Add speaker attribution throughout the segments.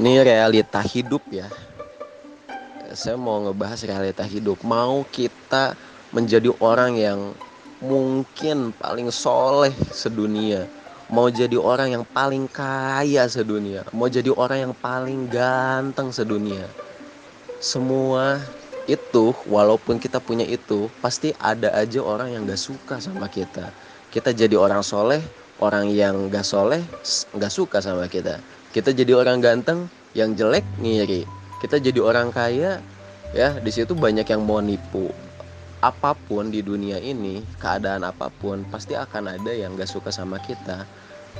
Speaker 1: Ini realita hidup ya. Saya mau ngebahas realita hidup. Mau kita menjadi orang yang mungkin paling soleh sedunia. Mau jadi orang yang paling kaya sedunia. Mau jadi orang yang paling ganteng sedunia. Semua itu, walaupun kita punya itu, pasti ada aja orang yang gak suka sama kita. Kita jadi orang soleh, orang yang gak soleh, gak suka sama kita kita jadi orang ganteng yang jelek ngiri. Kita jadi orang kaya ya di situ banyak yang mau nipu. Apa pun di dunia ini keadaan apa pun pasti akan ada yang gak suka sama kita.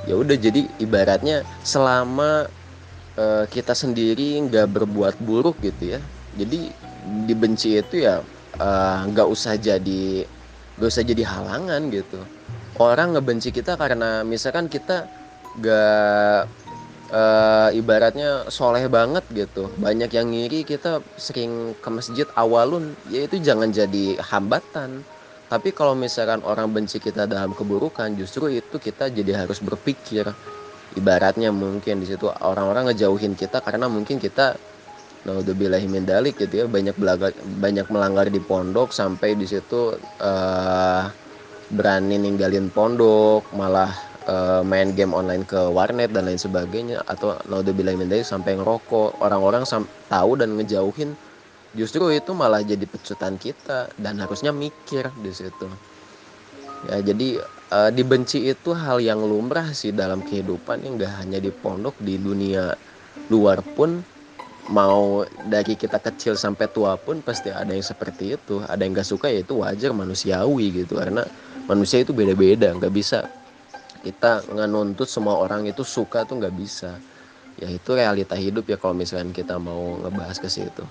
Speaker 1: Ya udah jadi ibaratnya selama uh, kita sendiri nggak berbuat buruk gitu ya. Jadi dibenci itu ya eh, nggak uh, usah jadi nggak usah jadi halangan gitu. Orang ngebenci kita karena misalkan kita gak uh, ibaratnya soleh banget gitu. Banyak yang ngiri kita sering ke masjid awalun ya itu jangan jadi hambatan. Tapi kalau misalkan orang benci kita dalam keburukan justru itu kita jadi harus berpikir. Ibaratnya mungkin di situ orang-orang ngejauhin kita karena mungkin kita naudzubillahi min dalik gitu ya banyak belaga, banyak melanggar di pondok sampai di situ uh, berani ninggalin pondok malah uh, main game online ke warnet dan lain sebagainya atau naudzubillah min sampai ngerokok. Orang-orang tahu dan ngejauhin justru itu malah jadi pecutan kita dan harusnya mikir di situ. Ya jadi uh, dibenci itu hal yang lumrah sih dalam kehidupan yang gak hanya di pondok di dunia luar pun. Mau dari kita kecil sampai tua pun pasti ada yang seperti itu. Ada yang gak suka ya itu wajar manusiawi gitu. Karena manusia itu beda-beda nggak bisa kita nggak nuntut semua orang itu suka tuh nggak bisa. Ya itu realita hidup ya kalau misalkan kita mau ngebahas ke situ